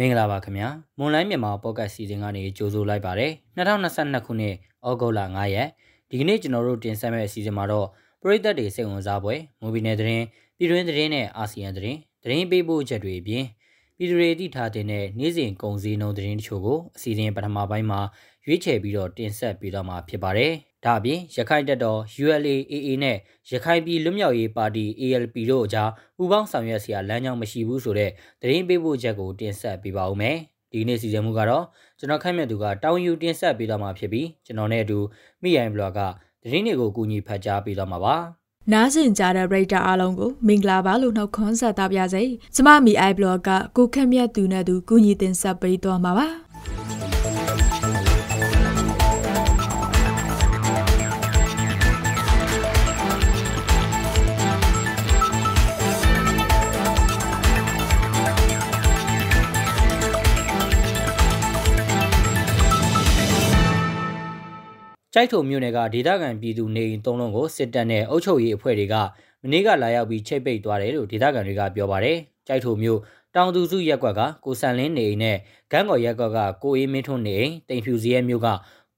မင်္ဂလာပါခင်ဗျာမွန်လိုင်းမြန်မာပေါ့ကတ်စီစဉ်ကနေကြိုဆိုလိုက်ပါတယ်2022ခုနှစ်ဩဂုတ်လ9ရက်ဒီကနေ့ကျွန်တော်တို့တင်ဆက်မယ့်အစီအစဉ်မှာတော့ပရိသတ်တွေစိတ်ဝင်စားပွဲမူဗီနယ်သတင်းပြည်တွင်းသတင်းနဲ့အာဆီယံသတင်းသတင်းပေးပို့ချက်တွေအပြင် ပြည်သူတွေတည်ထားတဲ့နေ့စဉ်ကုန်စည်နှုန်းသတင်းတချို့ကိုအစီအစဉ်ပထမပိုင်းမှာရွေးချယ်ပြီးတော့တင်ဆက်ပေးတော့မှာဖြစ်ပါတယ်ဒါအပြင်ရခိုင်တပ်တော် ULA/AA နဲ့ရခိုင်ပြည်လွတ်မြောက်ရေးပါတီ ALP တို့အကြားပူးပေါင်းဆောင်ရွက်စရာလမ်းကြောင်းမရှိဘူးဆိုတဲ့သတင်းပေးပို့ချက်ကိုတင်ဆက်ပေးပါဦးမယ်။ဒီနေ့စီစဉ်မှုကတော့ကျွန်တော်ခန့်မှန်းသူကတောင်းယူတင်ဆက်ပေးတော့မှာဖြစ်ပြီးကျွန်တော်နဲ့အတူမိရိုင်းဘလော့ကသတင်းတွေကိုကူညီဖတ်ကြားပေးတော့မှာပါ။ နားဆင်ကြတဲ့ပရိသတ်အားလုံးကိုမင်္ဂလာပါလို့နှုတ်ခွန်းဆက်တာပါစေ။ကျမမီအိုင်ဘလော့ကကိုခက်မြတ်သူနဲ့သူကူညီတင်ဆက်ပေးသွားမှာပါ။ ကြိုက်ထုံမြို့နယ်ကဒေသခံပြည်သူနေအိမ်သုံးလုံးကိုစစ်တပ်နဲ့အုပ်ချုပ်ရေးအဖွဲ့တွေကမနေ့ကလာရောက်ပြီးချိတ်ပိတ်သွားတယ်လို့ဒေသခံတွေကပြောပါတယ်။ကြိုက်ထုံမြို့တောင်သူစုရက်ကွက်ကကိုဆန်လင်းနေအိမ်နဲ့ဂန်းကော်ရက်ကွက်ကကိုအေးမင်းထွန်းနေအိမ်တိမ်ဖြူစရဲမြို့က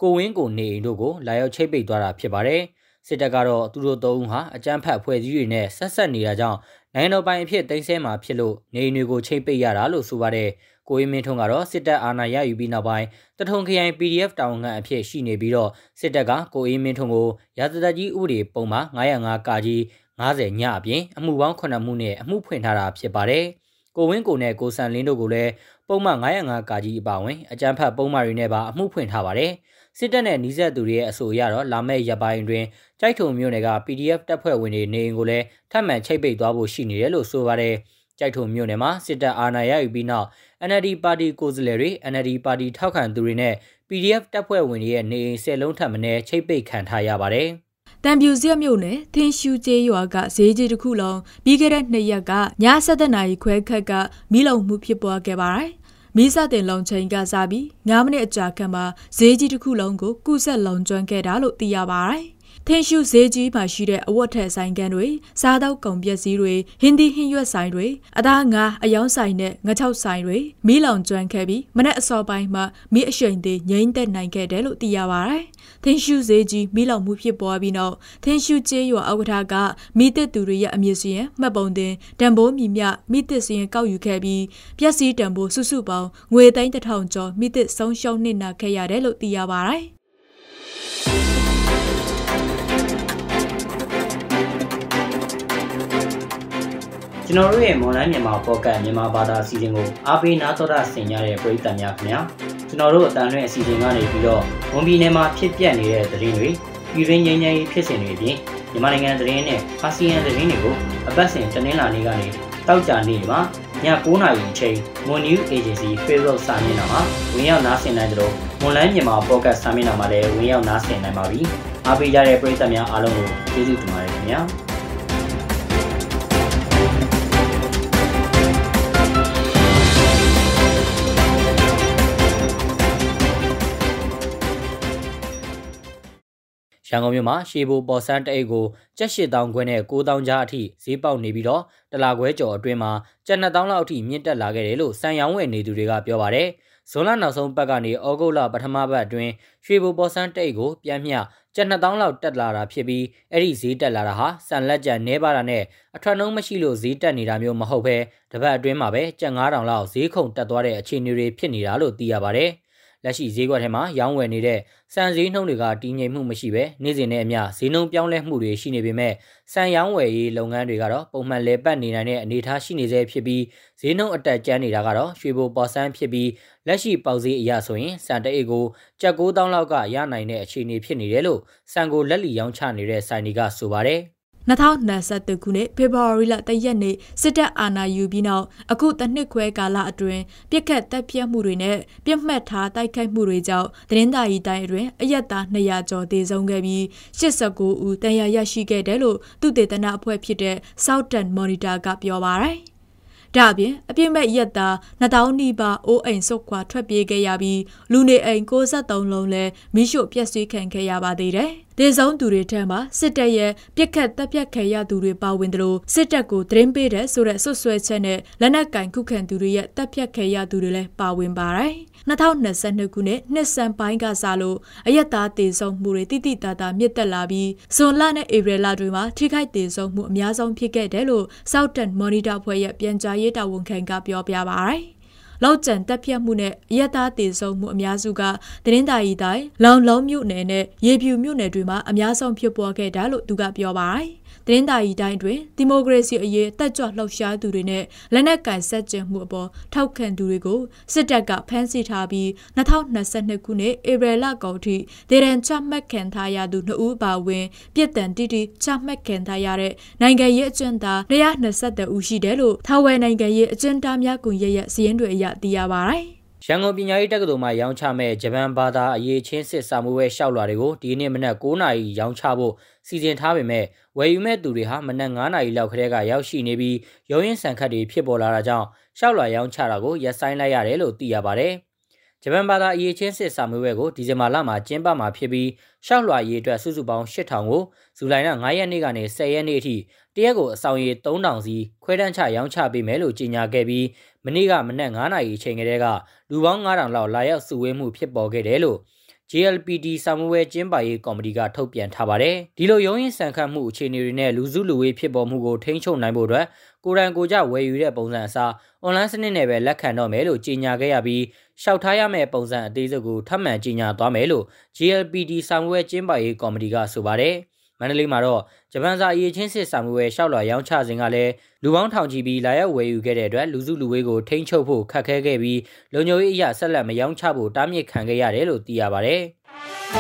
ကိုဝင်းကိုနေအိမ်တို့ကိုလာရောက်ချိတ်ပိတ်သွားတာဖြစ်ပါတယ်။ စစ်တပ်ကတော့သူတို့သုံးဦးဟာအကြမ်းဖက်အဖွဲ့အစည်းတွေနဲ့ဆက်ဆက်နေတာကြောင့်နိုင်ငံတော်ပိုင်အဖြစ်တင်ဆက်မှာဖြစ်လို့နေအိမ်တွေကိုချိတ်ပိတ်ရတာလို့ဆိုပါတယ်။ကိုဝင်းမင်းထွန်းကတော့စစ်တပ်အာဏာရယူပြီးနောက်ပိုင်းတထုံခရိုင် PDF တာဝန်ခံအဖြစ်ရှိနေပြီးတော့စစ်တပ်ကကိုဝင်းမင်းထွန်းကိုရာဇသက်ကြီးဥပဒေပုံမှာ905ကာကြီး90ညအပြင်အမှုပေါင်း9မှုနဲ့အမှုဖွင့်ထားတာဖြစ်ပါတယ်။ကိုဝင်းကိုနဲ့ကိုဆန်လင်းတို့ကိုလည်းပုံမှန်905ကာကြီးအပါဝင်အကြမ်းဖက်ပုံမှန်တွေနဲ့ပါအမှုဖွင့်ထားပါတယ်။ စစ်တပ်နဲ့နှီးဆက်သူတွေရဲ့အဆိုအရတော့လာမယ့်ရက်ပိုင်းတွင်ကြိုက်ထုံမြို့နယ်က PDF တပ်ဖွဲ့ဝင်တွေနေအိမ်ကိုလည်းထပ်မံချိတ်ပိတ်သွားဖို့ရှိနေတယ်လို့ဆိုပါတယ်။ကြိုက်ထုံမြို့နယ်မှာစစ်တပ်အာဏာရယူပြီးနောက် NLD ပါတီကိုယ်စားလှယ်တွေ NLD ပါတီထောက်ခံသူတွေနဲ့ PDF တပ်ဖွဲ့ဝင်တွေရဲ့နေအိမ်ဆယ်လုံးထပ်မံချိတ်ပိတ်ခံထားရပါတယ်။တံပြူစက်မြို့နယ်သင်းရှူကျေးရွာကဈေးကြီးတစ်ခုလုံးပြီးခဲ့တဲ့နှစ်ရက်ကည7:00နာရီခွဲခက်ကမိလုံမှုဖြစ်ပွားခဲ့ပါတယ်။ မိစတင်လုံချိန်ကစားပြီး9မိနစ်အကြာခန့်မှာဈေးကြီးတစ်ခုလုံးကိုကုဆက်လုံကျွမ်းခဲ့တာလို့သိရပါတယ်။ ထင်းရှုဈေးကြီးမှာရှိတဲ့အဝတ်ထည်ဆိုင်ကန်တွေစားသောက်ကုန်ပစ္စည်းတွေဟင်းသီးဟင်းရွက်ဆိုင်တွေအသားငါအယောင်ဆိုင်နဲ့ငါချောက်ဆိုင်တွေမီးလောင်ကျွမ်းခဲ့ပြီးမနက်အစောပိုင်းမှာမီးအရှိန်သေးငြိမ်းသက်နိုင်ခဲ့တယ်လို့သိရပါတယ်။ထင်းရှုဈေးကြီးမီးလောင်မှုဖြစ်ပေါ်ပြီးနောက်ထင်းရှုကျေးရွာဥက္ကဋ္ဌကမိသစ်သူတွေရဲ့အမည်စီရင်မှတ်ပုံတင်တံပိုးမြမြမိသစ်စီရင်ကောက်ယူခဲ့ပြီးပျက်စီးတံပိုးစုစုပေါင်းငွေသိန်းတစ်ထောင်ကျော်မိသစ်ဆုံးရှုံးနစ်နာခဲ့ရတယ်လို့သိရပါတယ်။ ကျွန်တော်တို့ရဲ့ online မြန်မာ podcast မြန်မာဘာသာအစီအစဉ်ကိုအားပေးနားတော်တာဆင်ကြတဲ့ပရိသတ်များခင်ဗျာကျွန်တော်တို့အတန်လွင့်အစီအစဉ်ကနေပြီးတော့ဝန်ပြည်နယ်မှာဖြစ်ပျက်နေတဲ့သတင်းတွေပြည်တွင်းငြိမ်းချမ်းရေးဖြစ်စဉ်တွေအပြင်မြန်မာနိုင်ငံသတင်းနဲ့အာဆီယံသတင်းတွေကိုအပတ်စဉ်တင်လာနေကနေတောက်ကြနေမှာည9:00နာရီအချိန် Moon News Agency Facebook စာမျက်နှာမှာဝင်ရောက်နားဆင်နိုင်ကြလို့ online မြန်မာ podcast စာမျက်နှာမှာလည်းဝင်ရောက်နားဆင်နိုင်ပါပြီအားပေးကြတဲ့ပရိသတ်များအားလုံးကိုကျေးဇူးတင်ပါတယ်ခင်ဗျာ ရန်ကုန်မြို့မှာရှေဘိုပေါ်ဆန်းတအိတ်ကိုကျပ်8000ခွဲနဲ့9000ကျားအထိဈေးပေါက်နေပြီးတော့တလာခွဲကျော်အတွင်းမှာကျပ်2000လောက်အထိမြင့်တက်လာခဲ့တယ်လို့စံရောင်းဝယ်နေသူတွေကပြောပါတယ်။ဇွန်လနောက်ဆုံးပတ်ကနေဩဂုတ်လပထမပတ်အတွင်းရွှေဘိုပေါ်ဆန်းတအိတ်ကိုပြန်မျှကျပ်2000လောက်တက်လာတာဖြစ်ပြီးအဲ့ဒီဈေးတက်လာတာဟာစံလက်ကျန်နေပါတာနဲ့အထွတ်နှုံးမရှိလို့ဈေးတက်နေတာမျိုးမဟုတ်ဘဲတပတ်အတွင်းမှာပဲကျပ်9000လောက်ဈေးခုန်တက်သွားတဲ့အခြေအနေတွေဖြစ်နေတာလို့သိရပါတယ်။ လက်ရှိဈေးကွက်ထဲမှာရောင်းဝယ်နေတဲ့စံဈေးနှုန်းတွေကတည်ငြိမ်မှုမရှိဘဲနေ့စဉ်နဲ့အမျှဈေးနှုန်းပြောင်းလဲမှုတွေရှိနေပေမဲ့စံရောင်းဝယ်ရေးလုပ်ငန်းတွေကတော့ပုံမှန်လဲပတ်နေနိုင်တဲ့အနေအထားရှိနေသေးဖြစ်ပြီးဈေးနှုန်းအတက်ကျန်းနေတာကတော့ရွှေဘိုပေါ်ဆန်းဖြစ်ပြီးလက်ရှိပေါက်ဈေးအရဆိုရင်စံတအိတ်ကိုကြက်9000လောက်ကရနိုင်တဲ့အခြေအနေဖြစ်နေတယ်လို့စံကိုလက်လီရောင်းချနေတဲ့ဆိုင်တွေကဆိုပါတယ်။ 2023ခုနှစ်ဖေဖော်ဝါရီလတရက်နေ့စစ်တပ်အာဏာယူပြီးနောက်အခုတနှစ်ခွဲကာလအတွင်းပြစ်ခတ်တပ်ပြတ်မှုတွေနဲ့ပြစ်မှတ်ထားတိုက်ခိုက်မှုတွေကြောင့်သတင်းသာရီတိုင်းအတွင်းအရက်သား200ကျော်သေဆုံးခဲ့ပြီး89ဦးတန်ရာရရှိခဲ့တယ်လို့သူတေသနာအဖွဲ့ဖြစ်တဲ့ Southern Monitor ကပြောပါရယ်ဒါအပြင်အပြစ်မဲ့ရက်သား2000နီးပါးအိုးအိမ်ဆုတ်ခွာထွက်ပြေးခဲ့ရပြီးလူနေအိမ်63လုံးလည်းမိရှို့ပျက်စီးခံခဲ့ရပါသေးတယ်။ တဒေဆုံးသူတွေထဲမှာစစ်တပ်ရဲ့ပြစ်ခတ်တပ်ဖြတ်ခံရသူတွေပါဝင်တယ်လို့စစ်တပ်ကိုသတင်းပေးတဲ့ဆိုတဲ့ဆွဆွဲချက်နဲ့လက်နက်ကင်ခုခံသူတွေရဲ့တပ်ဖြတ်ခံရသူတွေလည်းပါဝင်ပါတယ်2022ခုနှစ်နှစ်စံပိုင်းကစလို့အယက်သားတေဆုံးမှုတွေတိတိတသားမြင့်တက်လာပြီးဇွန်လနဲ့ဧပြီလတွေမှာထိခိုက်တေဆုံးမှုအများဆုံးဖြစ်ခဲ့တယ်လို့ Southern Monitor ဖွဲ့ရဲ့ပြန်ကြားရေးတာဝန်ခံကပြောပြပါရယ် လောက်ကျန်တက်ပြတ်မှုနဲ့အယက်သားတည်ဆုံမှုအများစုကသတင်းတာရီတိုင်းလောင်လုံးမြို့နယ်နဲ့ရေပြူမြို့နယ်တွေမှာအများဆုံးဖြစ်ပေါ်ခဲ့တာလို့သူကပြောပါတယ်သတင်းတာရီတိုင်းတွင်ဒီမိုကရေစီအရေးတက်ကြွလှုပ်ရှားသူတွေနဲ့လက်နက်ကင်ဆက်ကျင်မှုအပေါ်ထောက်ခံသူတွေကိုစစ်တပ်ကဖမ်းဆီးထားပြီး2022ခုနှစ်ဧပြီလကုန်ထိဒေရန်ချမှတ်ခံထားရသူ2ဦးပါဝင်ပြစ်ဒဏ်တိတိချမှတ်ခံထားရတဲ့နိုင်ငံရေးအကျဉ်းသား120ဦးရှိတယ်လို့ထာဝယ်နိုင်ငံရေးအကျဉ်းသားများကွန်ရက်ရဲ့စည်းရင်းတွေအရသိရပါတယ် ရန်ကုန်ပညာရေးတက္ကသိုလ်မှာရောင်းချမဲ့ဂျပန်ဘာသာအရေးချင်းစစ်စာမှုဝဲရှောက်လွှာတွေကိုဒီနေ့မနက်9:00နာရီရောင်းချဖို့စီစဉ်ထားပေမဲ့ဝယ်ယူမဲ့သူတွေဟာမနက်9:00နာရီလောက်ခရဲကရောက်ရှိနေပြီးရုံးရင်ဆန်ခတ်တွေဖြစ်ပေါ်လာတာကြောင့်ရှောက်လွှာရောင်းချတာကိုရပ်ဆိုင်းလိုက်ရတယ်လို့သိရပါတယ်။ ဂျပန်ဘာသာအရေးချင်းစစ်စာမှုဝဲကိုဒီဇင်ဘာလမှာကျင်းပမှာဖြစ်ပြီးရှောက်လွှာရေးအတွက်စုစုပေါင်း8000ကိုဇူလိုင်လ9ရက်နေ့ကနေ10ရက်နေ့အထိတရက်ကိုအဆောင်ရေ3000စီခွဲတန်းချရောင်းချပေးမယ်လို့ကြေညာခဲ့ပြီးမနေ့ကမနက်9နာရီအချိန်ကလေးကလူပေါင်း9000လောက်လာရောက်စုဝေးမှုဖြစ်ပေါ်ခဲ့တယ်လို့ JLPD စာမွေးကျင်းပရေးကော်မတီကထုတ်ပြန်ထားပါတယ်။ဒီလိုရုံးရင်ဆန်ခတ်မှုအခြေအနေတွေနဲ့လူစုလူဝေးဖြစ်ပေါ်မှုကိုထိန်းချုပ်နိုင်ဖို့အတွက်ကိုရန်ကိုကြဝယ်ယူတဲ့ပုံစံအစားအွန်လိုင်းစနစ်နဲ့ပဲလက်ခံတော့မယ်လို့ကြေညာခဲ့ရပြီးရှောက်ထားရမယ့်ပုံစံအသေးစိတ်ကိုထပ်မံကြေညာသွားမယ်လို့ JLPD စာမွေးကျင်းပရေးကော်မတီကဆိုပါတယ်။ မန္တလေးမှာတော့ဂျပန်စာအရေးချင်းစစ်စာမှုဝယ်ရှောက်လွှာရောင်းချစဉ်ကလည်းလူပေါင်းထောင်ချီပြီးလာရောက်ဝယ်ယူခဲ့တဲ့အတွက်လူစုလူဝေးကိုထိန်းချုပ်ဖို့ခက်ခဲခဲ့ပြီးလုံခြုံရေးအရာဆက်လက်မရောင်းချဖို့တားမြစ်ခံခဲ့ရတယ်လို့သိရပါဗျ။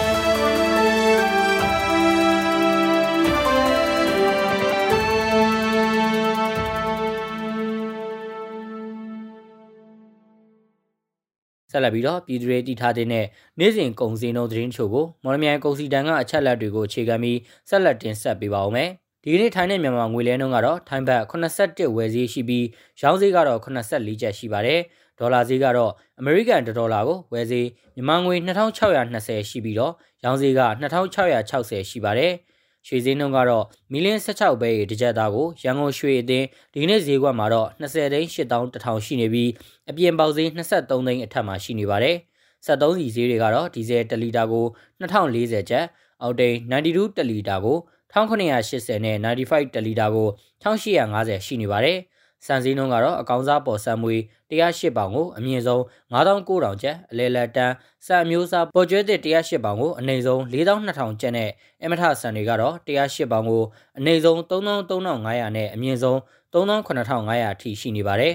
ဆက်လက်ပြီးတော့ပြည်သူတွေတည်ထားတဲ့နေ့စဉ်ကုန်စည်နှုန်းသတင်းချို့ကိုမော်လမြိုင်ကုန်စည်တန်းကအချက်လက်တွေကိုအခြေခံပြီးဆက်လက်တင်ဆက်ပေးပါဦးမယ်။ဒီနေ့ထိုင်းနဲ့မြန်မာငွေလဲနှုန်းကတော့ထိုင်းဘတ်81ဝယ်ဈေးရှိပြီးရောင်းဈေးကတော့84ကျပ်ရှိပါတယ်။ဒေါ်လာဈေးကတော့အမေရိကန်ဒေါ်လာကိုဝယ်ဈေးမြန်မာငွေ2620ရှိပြီးတော့ရောင်းဈေးက2660ရှိပါတယ်။ ရွှေဈေးနှုန်းကတော့မီလင်း16ပဲရေတစ်ကြက်သားကိုရန်ကုန်ရွှေအသင်းဒီနေ့ဈေးကွက်မှာတော့20သိန်း8100ရှိနေပြီးအပြင်ပေါက်ဈေး23သိန်းအထက်မှာရှိနေပါတယ်။73စီဈေးတွေကတော့ဒီဇယ်1လီတာကို2040ကျပ်အောက်တိန်92တလီတာကို1980နဲ့95တလီတာကို1850ရှိနေပါတယ်။ စံစည်းနှုန်းကတော့အကောင်စားပေါ်စံမွေ108ပေါင်ကိုအမြင့်ဆုံး9900ကျပ်အလဲလက်တန်းစံအမျိုးအစားပေါ်ကျွဲသစ်108ပေါင်ကိုအနိမ့်ဆုံး4200ကျပ်နဲ့အမထစံတွေကတော့108ပေါင်ကိုအနိမ့်ဆုံး3300နဲ့အမြင့်ဆုံး38500အထိရှိနေပါတယ်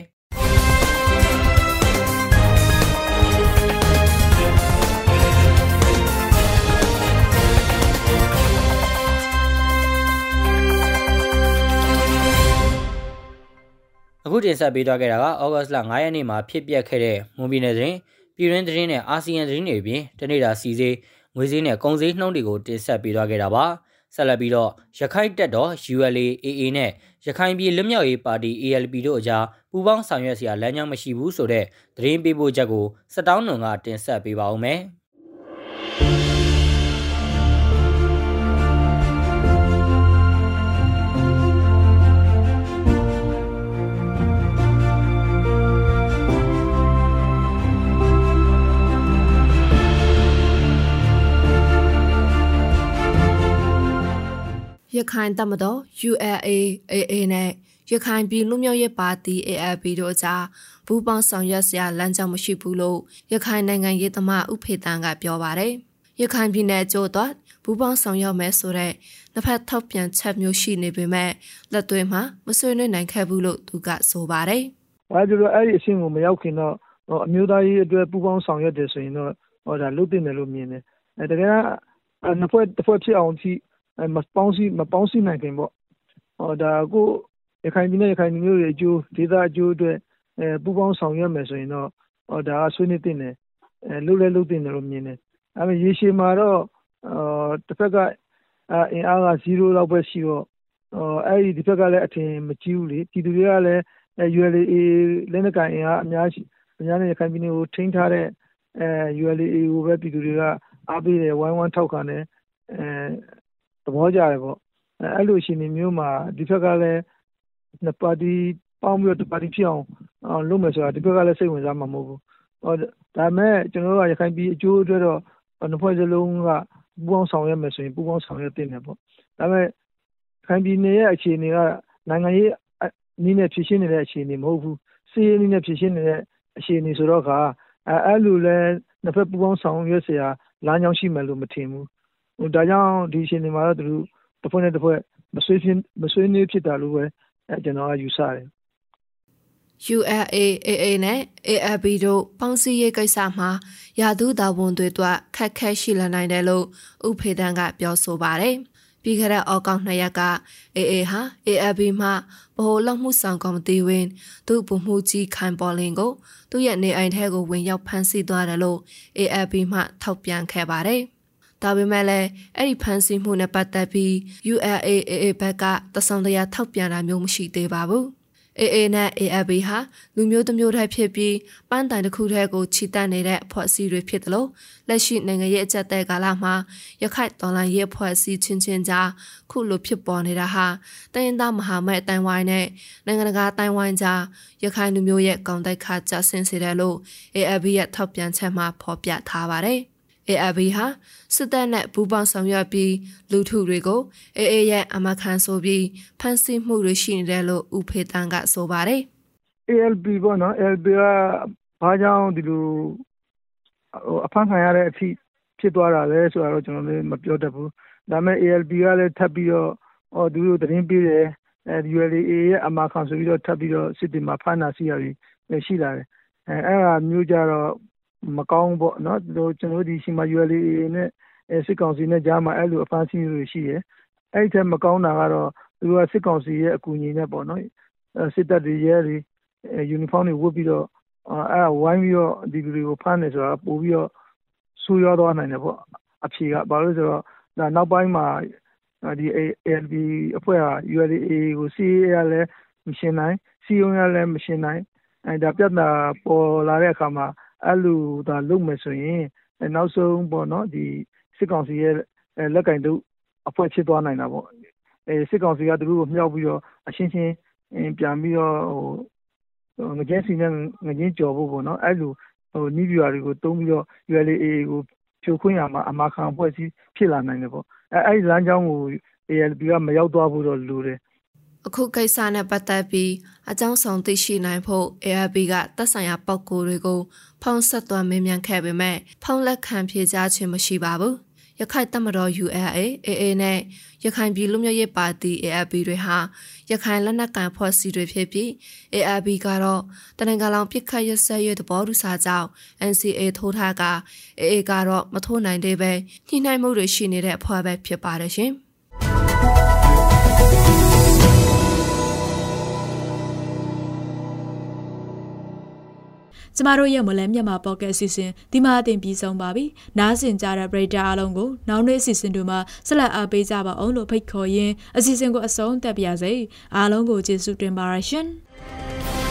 အခုတင်ဆက်ပေးသွားခဲ့တာကဩဂတ်စ်လ9ရက်နေ့မှာဖြစ်ပျက်ခဲ့တဲ့မွန်ပြည်နယ်တွင်ပြည်တွင်းသတင်းနဲ့အာဆီယံသတင်းတွေပြင်တနေ့တာစီစေးငွေစည်းနဲ့ကုန်စည်နှုန်းတွေကိုတင်ဆက်ပေးသွားခဲ့တာပါဆက်လက်ပြီးတော့ရခိုင်တပ်တော် ULA AA နဲ့ရခိုင်ပြည်လွတ်မြောက်ရေးပါတီ ALP တို့အကြားပူးပေါင်းဆောင်ရွက်စရာလမ်းကြောင်းမရှိဘူးဆိုတဲ့သတင်းပေးပို့ချက်ကိုစတောင်းနွန်ကတင်ဆက်ပေးပါဦးမယ်။ ရခိုင်တပ်မတော် ULA AA နဲ့ရခိုင်ပြည်လူမျိုးရေးပါတီ ALP တို့အကြားဘူပေါင်းဆောင်ရွက်စရာလမ်းကြောင်းမရှိဘူးလို့ရခိုင်နိုင်ငံရေးသမားဥဖေတန်းကပြောပါတယ်။ရခိုင်ပြည်နယ်ကျိုးတော့ဘူပေါင်းဆောင်ရွက်မယ်ဆိုတဲ့နှစ်ဖက်ထောက်ပြန်ချက်မျိုးရှိနေပေမဲ့လက်သွင်းမှာမဆွေးနွေးနိုင်ခဲ့ဘူးလို့သူကဆိုပါတယ်။ဘာကြောင့်အဲ့ဒီအဆင့်ကိုမရောက်ခင်တော့အမျိုးသားရေးအတွက်ပူးပေါင်းဆောင်ရွက်တယ်ဆိုရင်တော့ဟောဒါလုပ်တင်တယ်လို့မြင်တယ်။အဲတကယ်ကနှစ်ဖွဲ့တစ်ဖွဲ့ဖြစ်အောင်ကြည့် မပေါင်းစည်းမပေါင်းစည်းနိုင်ခင်ပေါ့ဟောဒါကိုရခိုင်ပြည်နယ်ရခိုင်ပြည်မျိုးတွေအကျိုးဒေသအကျိုးအတွက်အဲပူပေါင်းဆောင်ရွက်မယ်ဆိုရင်တော့ဟောဒါဆွေးနွေးတင်တယ်အဲလှုပ်လဲလှုပ်တင်တယ်လို့မြင်တယ်အဲမဲ့ရေရှည်မှာတော့အာတစ်ဖက်ကအင်အားက0လောက်ပဲရှိတော့အဲ့ဒီဒီဘက်ကလည်းအထင်မကြီးဘူးလေပြည်သူတွေကလည်း ULA လက်နက်ကန်အင်အားအများကြီးအများနဲ့ရခိုင်ပြည်နယ်ကိုထိန်းထားတဲ့အဲ ULA ကိုပဲပြည်သူတွေကအားပေးတယ်ဝိုင်းဝန်းထောက်ခံတယ် သဘောကျတယ်ပေါ့အဲ့လိုအခြေအနေမျိုးမှာဒီဘက်ကလည်းနှစ်ပါတီပေါင်းပြီးတော့တစ်ပါတီဖြစ်အောင်လုပ်မယ်ဆိုတာဒီဘက်ကလည်းစိတ်ဝင်စားမှာမဟုတ်ဘူးဟောဒါမဲ့ကျွန်တော်တို့ကရခိုင်ပြည်အကျိုးအတွက်တော့နှစ်ဖွဲ့စလုံးကပူးပေါင်းဆောင်ရွက်မယ်ဆိုရင်ပူးပေါင်းဆောင်ရွက်တင်တယ်ပေါ့ဒါမဲ့ခိုင်ပြည်နယ်ရဲ့အခြေအနေကနိုင်ငံရေးနည်းနဲ့ဖြစ်ရှင်းနေတဲ့အခြေအနေမဟုတ်ဘူးစီးရေးနည်းနဲ့ဖြစ်ရှင်းနေတဲ့အခြေအနေဆိုတော့ခါအဲအဲ့လိုလဲနှစ်ဖက်ပူးပေါင်းဆောင်ရွက်เสียလမ်းကြောင်းရှိမယ်လို့မထင်ဘူးဟို ဒါကြောင့် ဒီအခြေအနေမှာတော့ သူတို့တစ်ဖွဲ့နဲ့တစ်ဖွဲ့မဆွေးဖြစ်မဆွေးနွေးဖြစ်တာလို့ပဲအဲကျွန်တော်က ယူဆတယ် ULAAA နဲ့ AFB တို့ ပေါင်းစည်းရေးကိစ္စမှာ ရာသီတာဝန်တွေအတွက်ခက်ခဲရှိလာနိုင်တယ်လို့ဥဖေဒန်ကပြောဆိုပါတယ်။ပြီးခဲ့တဲ့အောက်ကောက်နှစ်ရက်က AA ဟာ AFB မှ ဗဟိုလောက်မှုဆောင်ကော်မတီဝင်သူ့ဗမှုကြီး ခိုင်ပေါ်လင်ကို သူ့ရဲ့နေအိမ်ထဲကို ဝင်ရောက်ဖမ်းဆီးသွားတယ်လို့ AFB မှထောက်ပြန်ခဲ့ပါတယ်။ ဒါပေမဲ့လည်းအဲ့ဒီဖမ်းဆီးမှုနဲ့ပတ်သက်ပြီး ULAAA ဘက်ကတဆောင်တရာထောက်ပြန်တာမျိုးမရှိသေးပါဘူး။ AA နဲ့ AFB ဟာလူမျိုးတစ်မျိုးတည်းဖြစ်ပြီးပန်းတိုင်တစ်ခုတည်းကိုခြိတက်နေတဲ့အဖွဲ့အစည်းတွေဖြစ်တယ်လို့လက်ရှိနိုင်ငံရေးအကြက်တဲ့ကာလမှာရခိုင်တော်လှန်ရေးအဖွဲ့အစည်းချင်းချင်းကြားခုလိုဖြစ်ပေါ်နေတာဟာတိုင်းရင်းသားမဟာမိတ်အတိုင်းဝိုင်းနဲ့နိုင်ငံတကာအတိုင်းဝိုင်းကြားရခိုင်လူမျိုးရဲ့ကောင်တိုက်ခါကြဆင်းစေတယ်လို့ AFB ရဲ့ထောက်ပြန်ချက်မှာဖော်ပြထားပါတယ်။ AAB ဟာစစ်တပ်နဲ့ပူးပေါင်းဆောင်ရွက်ပြီးလူထုတွေကို AA ရဲ့အမခံဆိုပြီးဖမ်းဆီးမှုတွေရှိနေတယ်လို့ဦးဖေတန်းကဆိုပါတယ်။ ALB ပေါ့နော် ALB ကဘာကြောင့်ဒီလိုဟိုအဖမ်းခံရတဲ့အထိဖြစ်သွားတာလဲဆိုတာတော့ကျွန်တော်လည်းမပြောတတ်ဘူးဒါပေမဲ့ ALB ကလည်းထပ်ပြီးတော့ဟောသူတို့သတင်းပေးတယ်အဲ ULA ရဲ့အမခံဆိုပြီးတော့ထပ်ပြီးတော့စစ်တင်မှာဖမ်းတာစီရပြီးရှိလာတယ်အဲအဲ့ဒါမျိုးကြတော့ မကောင်းပေါ့နော် ကျွန်တော်တို့ ဒီရှိမှာ ULA နဲ့ စစ်ကောင်စီနဲ့ကြားမှာ အဲ့လို အဖမ်းဆီးတွေရှိတယ် အဲ့ဒီထက် မကောင်းတာကတော့ သူတို့က စစ်ကောင်စီရဲ့ အကူအညီနဲ့ပေါ့နော် စစ်တပ်တွေ ရဲတွေ ယူနီဖောင်းတွေ ဝတ်ပြီးတော့အဲ့ဝိုင်းပြီးတော့ ဒီလူတွေကို ဖမ်းနေဆိုတာပို့ပြီးတော့ဆူရောသွားနိုင်တယ်ပေါ့ အဖြေက ဘာလို့ဆိုတော့ဒါနောက်ပိုင်းမှာဒီ ALB အဖွဲ့ဟာ ULA ကို CA ရလည်းမရှင်းနိုင် CO ရလည်းမရှင်းနိုင်အဲဒါပြဿနာပေါ်လာတဲ့အခါမှာ အဲ့လိုဒါလုပ်မယ်ဆိုရင်နောက်ဆုံးပေါ့နော်ဒီစစ်ကောင်စီရဲ့လက်ကင်တို့အဖွဲ့ဖြစ်သွားနိုင်တာပေါ့အဲစစ်ကောင်စီကသူတို့ကိုမြှောက်ပြီးတော့အရှင်းရှင်းပြန်ပြီးတော့ဟိုငကြဲစီနဲ့ငကြင်းကြော်ဖို့ပေါ့နော်အဲ့လိုဟိုနီးပြူရာတွေကိုတုံးပြီးတော့ ULA ကိုဖြိုခွင်းရမှာအမာခံအဖွဲ့အစည်းဖြစ်လာနိုင်တယ်ပေါ့အဲအဲ့ဒီလမ်းကြောင်းကို ALP ကမရောက်သွားဖို့တော့လိုတယ် အခုကိစ္စနဲ့ပတ်သက်ပြီးအကြောင်းဆောင်သိရှိနိုင်ဖို့ ARB ကသက်ဆိုင်ရာပောက်ကိုတွေကိုဖုံးဆက်သွမ်းမေးမြန်းခဲ့ပေမဲ့ဖုံးလက်ခံဖြေကြားခြင်းမရှိပါဘူး။ရခိုင်တမတော် ULA AA နဲ့ရခိုင်ပြည်လူမျိုးရေးပါတီ ARB တွေဟာရခိုင်လက်နက်ကန်ဖွဲ့စည်းတွေဖြစ်ပြီး ARB ကတော့တနင်္ဂနွေပြစ်ခတ်ရဆက်ရတဲ့ဘောဓုစာကြောင့် NCA ထိုးထားက AA ကတော့မထိုးနိုင်သေးပဲညှိနှိုင်းမှုတွေရှိနေတဲ့အဖွဲ့ပဲဖြစ်ပါတယ်ရှင်။ ကျမတို့ရဲ့မလဲမြန်မာပေါ့ကတ်အစီအစဉ်ဒီမှာအတင်ပြီးဆုံးပါပြီ။နားဆင်ကြတဲ့ပရိသတ်အားလုံးကိုနောက်နေ့အစီအစဉ်တွေမှာဆက်လက်အားပေးကြပါအောင်လို့ဖိတ်ခေါ်ရင်းအစီအစဉ်ကိုအဆုံးသတ်ပါရစေ။အားလုံးကိုကျေးဇူးတင်ပါရရှင်။